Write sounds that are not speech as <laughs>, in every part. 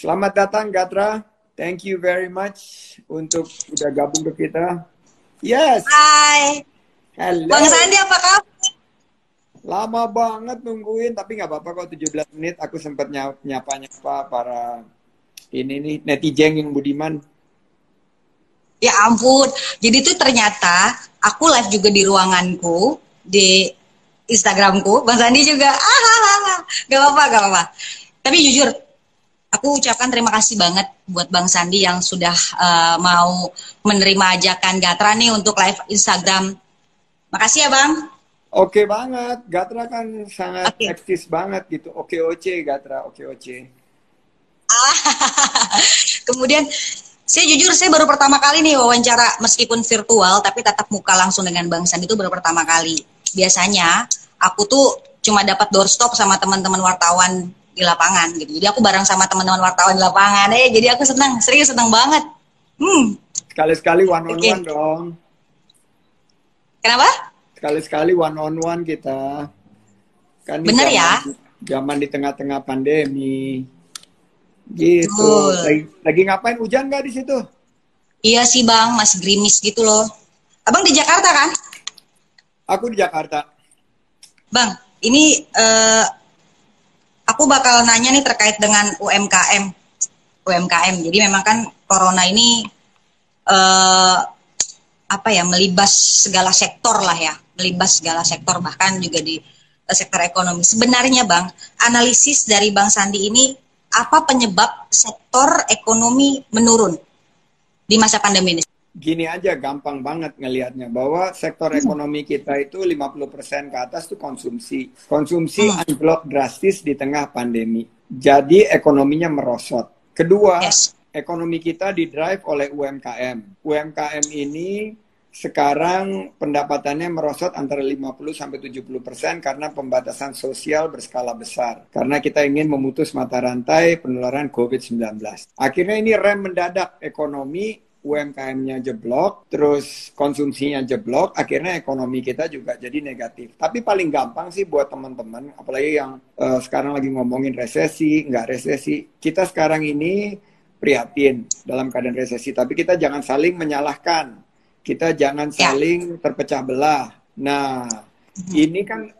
Selamat datang Gatra. Thank you very much untuk udah gabung ke kita. Yes. Hai. Hello. Bang Sandi apa kabar? Lama banget nungguin, tapi nggak apa-apa kok 17 menit. Aku sempat nyapa-nyapa para ini nih netizen yang budiman. Ya ampun. Jadi tuh ternyata aku live juga di ruanganku di Instagramku. Bang Sandi juga. Ah, gak apa-apa, gak apa-apa. Tapi jujur, aku ucapkan terima kasih banget buat Bang Sandi yang sudah uh, mau menerima ajakan Gatra nih untuk live Instagram. Makasih ya Bang. Oke banget, Gatra kan sangat okay. eksis banget gitu. Oke oce Gatra, oke oce. Ah, <laughs> kemudian saya jujur saya baru pertama kali nih wawancara meskipun virtual tapi tatap muka langsung dengan Bang Sandi itu baru pertama kali. Biasanya aku tuh cuma dapat doorstop sama teman-teman wartawan di lapangan gitu. Jadi aku bareng sama teman-teman wartawan di lapangan. Eh, jadi aku senang, serius senang banget. Hmm. Sekali-sekali one on okay. one dong. Kenapa? Sekali-sekali one on one kita. Kan Bener zaman, ya? Zaman di tengah-tengah pandemi. Gitu. Lagi, lagi ngapain hujan nggak di situ? Iya sih bang, masih gerimis gitu loh. Abang di Jakarta kan? Aku di Jakarta. Bang, ini uh, aku bakal nanya nih terkait dengan UMKM. UMKM. Jadi memang kan corona ini uh, apa ya melibas segala sektor lah ya, melibas segala sektor bahkan juga di uh, sektor ekonomi. Sebenarnya Bang, analisis dari Bang Sandi ini apa penyebab sektor ekonomi menurun di masa pandemi ini? Gini aja gampang banget ngelihatnya bahwa sektor hmm. ekonomi kita itu 50% ke atas itu konsumsi. Konsumsi hmm. anjlok drastis di tengah pandemi. Jadi ekonominya merosot. Kedua, yes. ekonomi kita didrive oleh UMKM. UMKM ini sekarang pendapatannya merosot antara 50 sampai 70 persen karena pembatasan sosial berskala besar. Karena kita ingin memutus mata rantai penularan COVID-19. Akhirnya ini rem mendadak ekonomi UMKM-nya jeblok, terus konsumsinya jeblok, akhirnya ekonomi kita juga jadi negatif. Tapi paling gampang sih buat teman-teman, apalagi yang uh, sekarang lagi ngomongin resesi, nggak resesi. Kita sekarang ini prihatin dalam keadaan resesi, tapi kita jangan saling menyalahkan. Kita jangan ya. saling terpecah belah. Nah, hmm. ini kan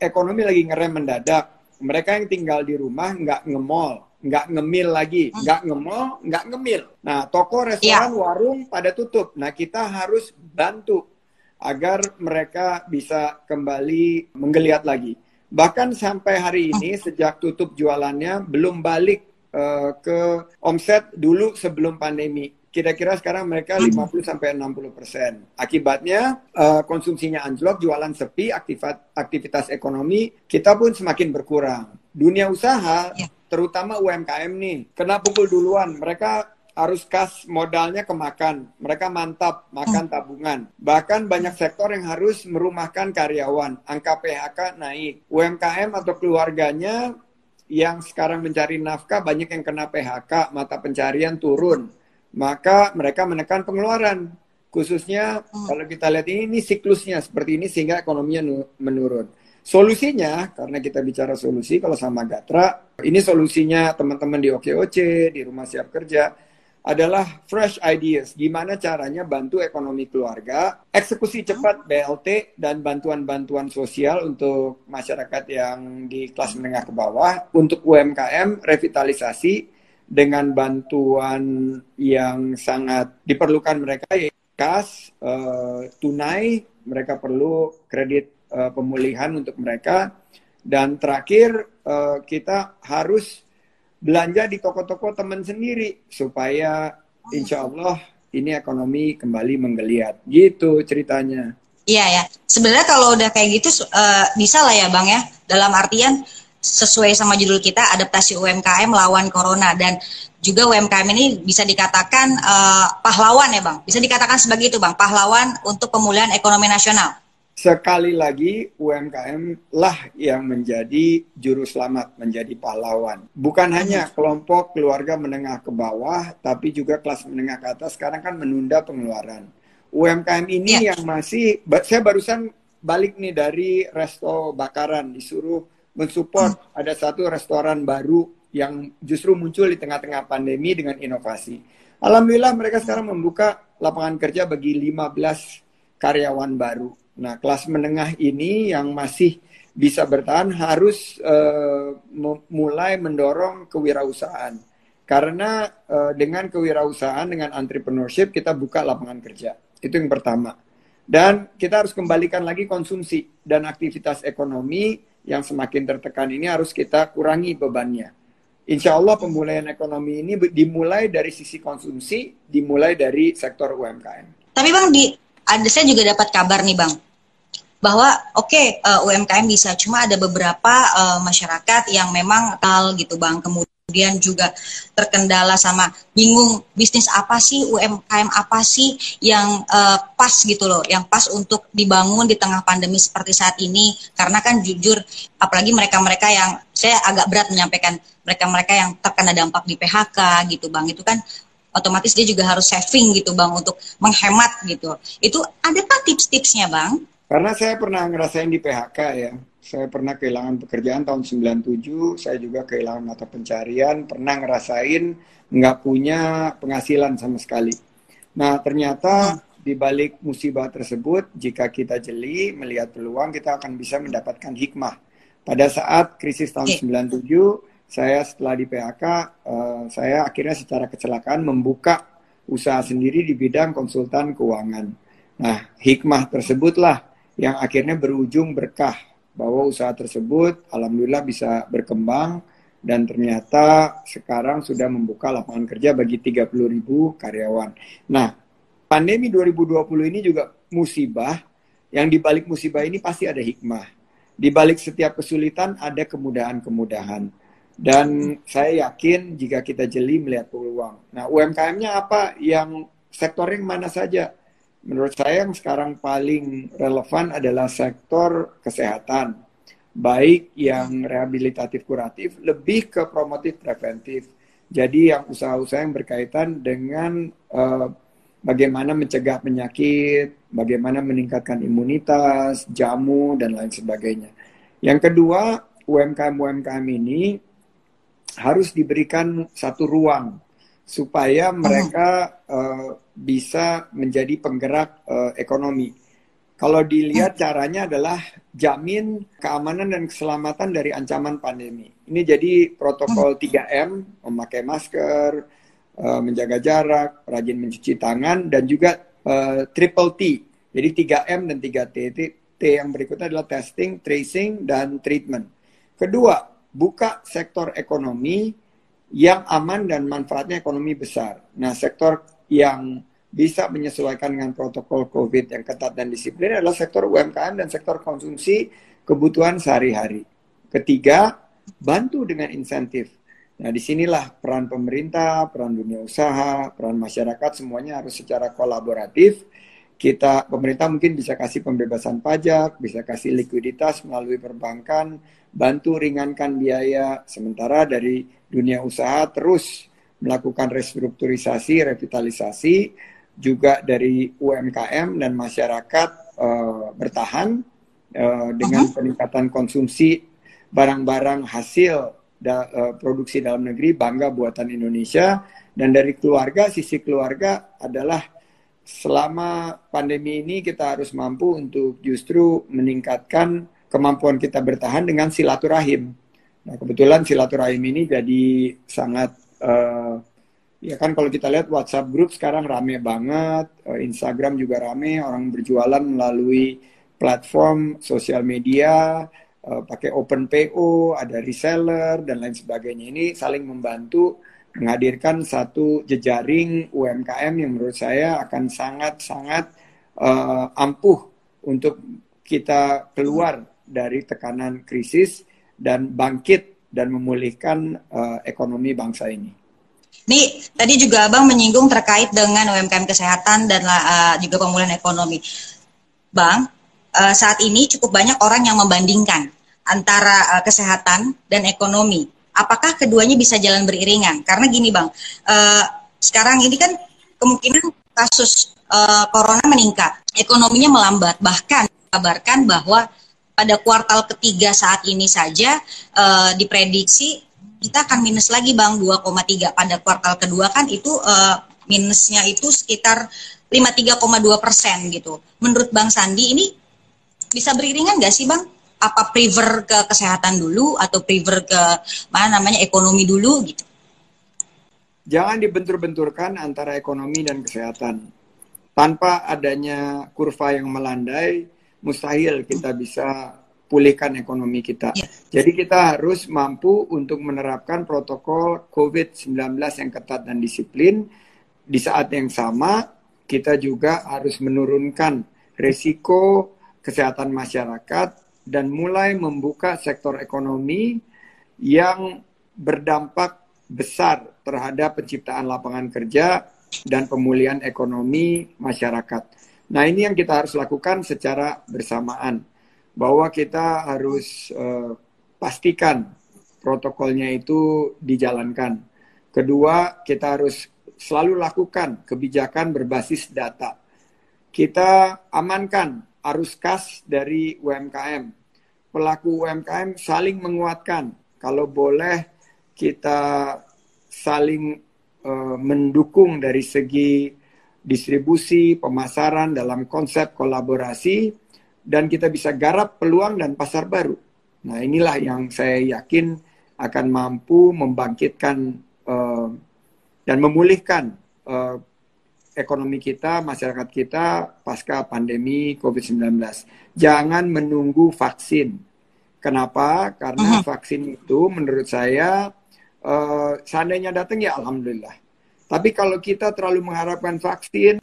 ekonomi lagi ngerem mendadak. Mereka yang tinggal di rumah nggak nge-mall nggak ngemil lagi, hmm. nggak ngemol, nggak ngemil. Nah, toko, restoran, ya. warung pada tutup. Nah, kita harus bantu agar mereka bisa kembali menggeliat lagi. Bahkan sampai hari hmm. ini sejak tutup jualannya belum balik uh, ke omset dulu sebelum pandemi. Kira-kira sekarang mereka 50 hmm. sampai 60 persen. Akibatnya uh, konsumsinya anjlok, jualan sepi, aktivitas, aktivitas ekonomi kita pun semakin berkurang. Dunia usaha ya terutama UMKM nih, kena pukul duluan. Mereka harus kas modalnya kemakan. Mereka mantap makan tabungan. Bahkan banyak sektor yang harus merumahkan karyawan. Angka PHK naik. UMKM atau keluarganya yang sekarang mencari nafkah banyak yang kena PHK, mata pencarian turun. Maka mereka menekan pengeluaran. Khususnya kalau kita lihat ini, ini siklusnya seperti ini sehingga ekonominya menurun. Solusinya, karena kita bicara solusi, kalau sama Gatra, ini solusinya teman-teman di OKOC, di Rumah Siap Kerja, adalah fresh ideas. Gimana caranya bantu ekonomi keluarga, eksekusi cepat BLT, dan bantuan-bantuan sosial untuk masyarakat yang di kelas menengah ke bawah, untuk UMKM, revitalisasi dengan bantuan yang sangat diperlukan mereka, yaitu kas, uh, tunai, mereka perlu kredit uh, pemulihan untuk mereka. Dan terakhir uh, kita harus belanja di toko-toko teman sendiri supaya insya Allah ini ekonomi kembali menggeliat. Gitu ceritanya. Iya ya. Sebenarnya kalau udah kayak gitu uh, bisa lah ya bang ya. Dalam artian sesuai sama judul kita adaptasi UMKM melawan corona dan juga UMKM ini bisa dikatakan uh, pahlawan ya bang. Bisa dikatakan sebagai itu bang pahlawan untuk pemulihan ekonomi nasional sekali lagi UMKM lah yang menjadi juru selamat, menjadi pahlawan. Bukan hanya kelompok keluarga menengah ke bawah, tapi juga kelas menengah ke atas sekarang kan menunda pengeluaran. UMKM ini ya. yang masih, saya barusan balik nih dari resto bakaran, disuruh mensupport hmm. ada satu restoran baru yang justru muncul di tengah-tengah pandemi dengan inovasi. Alhamdulillah mereka sekarang membuka lapangan kerja bagi 15 karyawan baru. Nah, kelas menengah ini yang masih bisa bertahan harus uh, mulai mendorong kewirausahaan. Karena uh, dengan kewirausahaan, dengan entrepreneurship, kita buka lapangan kerja. Itu yang pertama. Dan kita harus kembalikan lagi konsumsi dan aktivitas ekonomi yang semakin tertekan ini harus kita kurangi bebannya. Insya Allah pemulihan ekonomi ini dimulai dari sisi konsumsi, dimulai dari sektor UMKM. Tapi Bang, di, ada saya juga dapat kabar nih Bang, bahwa oke okay, uh, eh, UMKM bisa, cuma ada beberapa uh, masyarakat yang memang tal gitu Bang, kemudian juga terkendala sama bingung bisnis apa sih UMKM apa sih yang uh, pas gitu loh, yang pas untuk dibangun di tengah pandemi seperti saat ini. Karena kan jujur apalagi mereka-mereka yang saya agak berat menyampaikan mereka-mereka yang terkena dampak di PHK gitu Bang. Itu kan otomatis dia juga harus saving gitu Bang untuk menghemat gitu. Itu ada kan tips-tipsnya Bang? Karena saya pernah ngerasain di PHK ya saya pernah kehilangan pekerjaan tahun 97, saya juga kehilangan mata pencarian, pernah ngerasain nggak punya penghasilan sama sekali. Nah, ternyata di balik musibah tersebut, jika kita jeli, melihat peluang, kita akan bisa mendapatkan hikmah. Pada saat krisis tahun 97, saya setelah di PHK, uh, eh, saya akhirnya secara kecelakaan membuka usaha sendiri di bidang konsultan keuangan. Nah, hikmah tersebutlah yang akhirnya berujung berkah bahwa usaha tersebut alhamdulillah bisa berkembang dan ternyata sekarang sudah membuka lapangan kerja bagi 30 ribu karyawan. Nah, pandemi 2020 ini juga musibah, yang dibalik musibah ini pasti ada hikmah. Di balik setiap kesulitan ada kemudahan-kemudahan. Dan saya yakin jika kita jeli melihat peluang. Nah, UMKM-nya apa? Yang sektor yang mana saja? menurut saya yang sekarang paling relevan adalah sektor kesehatan. Baik yang rehabilitatif kuratif, lebih ke promotif preventif. Jadi yang usaha-usaha yang berkaitan dengan uh, bagaimana mencegah penyakit, bagaimana meningkatkan imunitas, jamu, dan lain sebagainya. Yang kedua, UMKM-UMKM ini harus diberikan satu ruang supaya mereka uh, bisa menjadi penggerak uh, ekonomi. Kalau dilihat caranya adalah jamin keamanan dan keselamatan dari ancaman pandemi. Ini jadi protokol 3M, memakai masker, uh, menjaga jarak, rajin mencuci tangan, dan juga uh, triple T. Jadi 3M dan 3T. T yang berikutnya adalah testing, tracing, dan treatment. Kedua, buka sektor ekonomi yang aman dan manfaatnya ekonomi besar. Nah, sektor yang bisa menyesuaikan dengan protokol COVID yang ketat dan disiplin adalah sektor UMKM dan sektor konsumsi kebutuhan sehari-hari. Ketiga, bantu dengan insentif. Nah, di sinilah peran pemerintah, peran dunia usaha, peran masyarakat semuanya harus secara kolaboratif. Kita pemerintah mungkin bisa kasih pembebasan pajak, bisa kasih likuiditas melalui perbankan, bantu ringankan biaya. Sementara dari dunia usaha terus melakukan restrukturisasi, revitalisasi, juga dari UMKM dan masyarakat uh, bertahan uh, dengan uh-huh. peningkatan konsumsi barang-barang hasil da, uh, produksi dalam negeri bangga buatan Indonesia dan dari keluarga sisi keluarga adalah selama pandemi ini kita harus mampu untuk justru meningkatkan kemampuan kita bertahan dengan silaturahim. Nah kebetulan silaturahim ini jadi sangat uh, ya kan kalau kita lihat WhatsApp grup sekarang rame banget, uh, Instagram juga rame, orang berjualan melalui platform sosial media, uh, pakai open PO, ada reseller dan lain sebagainya. Ini saling membantu menghadirkan satu jejaring UMKM yang menurut saya akan sangat-sangat uh, ampuh untuk kita keluar dari tekanan krisis dan bangkit dan memulihkan uh, ekonomi bangsa ini. Nih, tadi juga Abang menyinggung terkait dengan UMKM kesehatan dan uh, juga pemulihan ekonomi. Bang, uh, saat ini cukup banyak orang yang membandingkan antara uh, kesehatan dan ekonomi. Apakah keduanya bisa jalan beriringan? Karena gini Bang, uh, sekarang ini kan kemungkinan kasus uh, corona meningkat, ekonominya melambat, bahkan kabarkan bahwa pada kuartal ketiga saat ini saja uh, diprediksi kita akan minus lagi Bang 2,3 pada kuartal kedua kan itu uh, minusnya itu sekitar 53,2 persen gitu. Menurut Bang Sandi ini bisa beriringan nggak sih Bang? Apa prefer ke kesehatan dulu atau prefer ke mana namanya ekonomi dulu gitu? Jangan dibentur-benturkan antara ekonomi dan kesehatan. Tanpa adanya kurva yang melandai, mustahil kita bisa pulihkan ekonomi kita. Ya. Jadi kita harus mampu untuk menerapkan protokol COVID-19 yang ketat dan disiplin. Di saat yang sama, kita juga harus menurunkan risiko kesehatan masyarakat dan mulai membuka sektor ekonomi yang berdampak besar terhadap penciptaan lapangan kerja dan pemulihan ekonomi masyarakat. Nah, ini yang kita harus lakukan secara bersamaan bahwa kita harus uh, pastikan protokolnya itu dijalankan. Kedua, kita harus selalu lakukan kebijakan berbasis data. Kita amankan arus kas dari UMKM. Pelaku UMKM saling menguatkan. Kalau boleh kita saling uh, mendukung dari segi distribusi, pemasaran dalam konsep kolaborasi dan kita bisa garap peluang dan pasar baru. Nah, inilah yang saya yakin akan mampu membangkitkan uh, dan memulihkan uh, ekonomi kita, masyarakat kita pasca pandemi COVID-19. Jangan menunggu vaksin. Kenapa? Karena -huh. vaksin itu menurut saya uh, seandainya datang ya alhamdulillah. Tapi kalau kita terlalu mengharapkan vaksin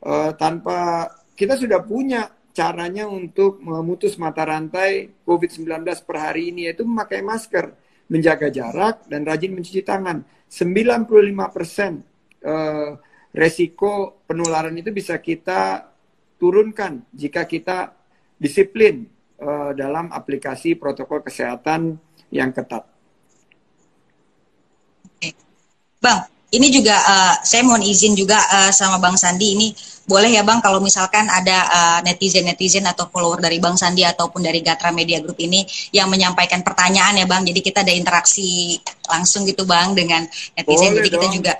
uh, tanpa kita sudah punya caranya untuk memutus mata rantai COVID-19 per hari ini yaitu memakai masker, menjaga jarak dan rajin mencuci tangan. 95 persen uh, resiko penularan itu bisa kita turunkan jika kita disiplin uh, dalam aplikasi protokol kesehatan yang ketat. Bang, ini juga uh, saya mohon izin juga uh, sama Bang Sandi ini boleh ya Bang kalau misalkan ada netizen-netizen uh, atau follower dari Bang Sandi ataupun dari Gatra Media Group ini yang menyampaikan pertanyaan ya Bang. Jadi kita ada interaksi langsung gitu Bang dengan netizen. Boleh Jadi dong. kita juga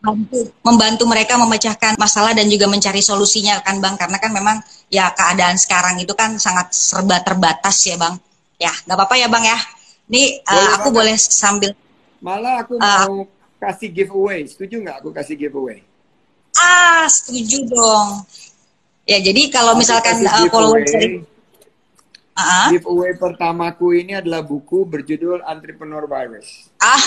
membantu, membantu mereka memecahkan masalah dan juga mencari solusinya kan Bang karena kan memang ya keadaan sekarang itu kan sangat serba terbatas ya Bang. Ya, nggak apa-apa ya Bang ya. Ini uh, aku boleh sambil Malah aku mau kasih giveaway. Setuju nggak aku kasih giveaway? Ah, setuju dong. Ya, jadi kalau aku misalkan uh, follower dari uh-huh. giveaway pertamaku ini adalah buku berjudul Entrepreneur Virus. Ah.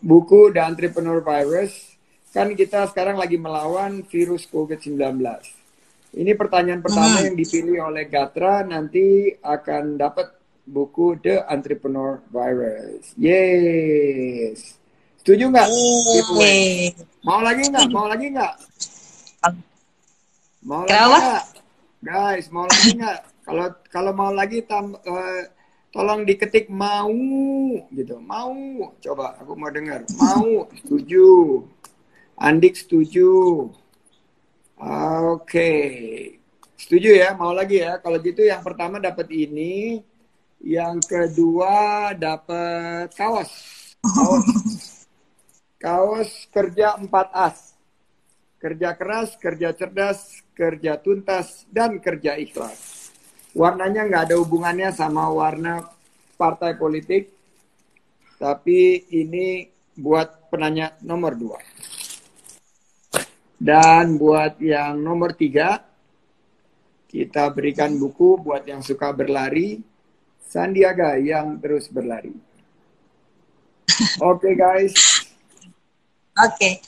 Buku The Entrepreneur Virus. Kan kita sekarang lagi melawan virus COVID-19. Ini pertanyaan pertama hmm. yang dipilih oleh Gatra nanti akan dapat buku The Entrepreneur Virus. Yes. Setuju nggak? Mau lagi nggak? Mau lagi nggak? Mau lagi nggak? Guys, mau lagi nggak? Kalau kalau mau lagi tam, uh, tolong diketik mau gitu. Mau. Coba aku mau dengar. Mau. Setuju. Andik setuju. Oke. Okay. Setuju ya, mau lagi ya. Kalau gitu yang pertama dapat ini, yang kedua dapat kaos. Kaos Kaos kerja 4 as. Kerja keras, kerja cerdas, kerja tuntas, dan kerja ikhlas. Warnanya nggak ada hubungannya sama warna partai politik, tapi ini buat penanya nomor dua. Dan buat yang nomor tiga, kita berikan buku buat yang suka berlari, Sandiaga yang terus berlari. <laughs> Oke okay, guys, Oke.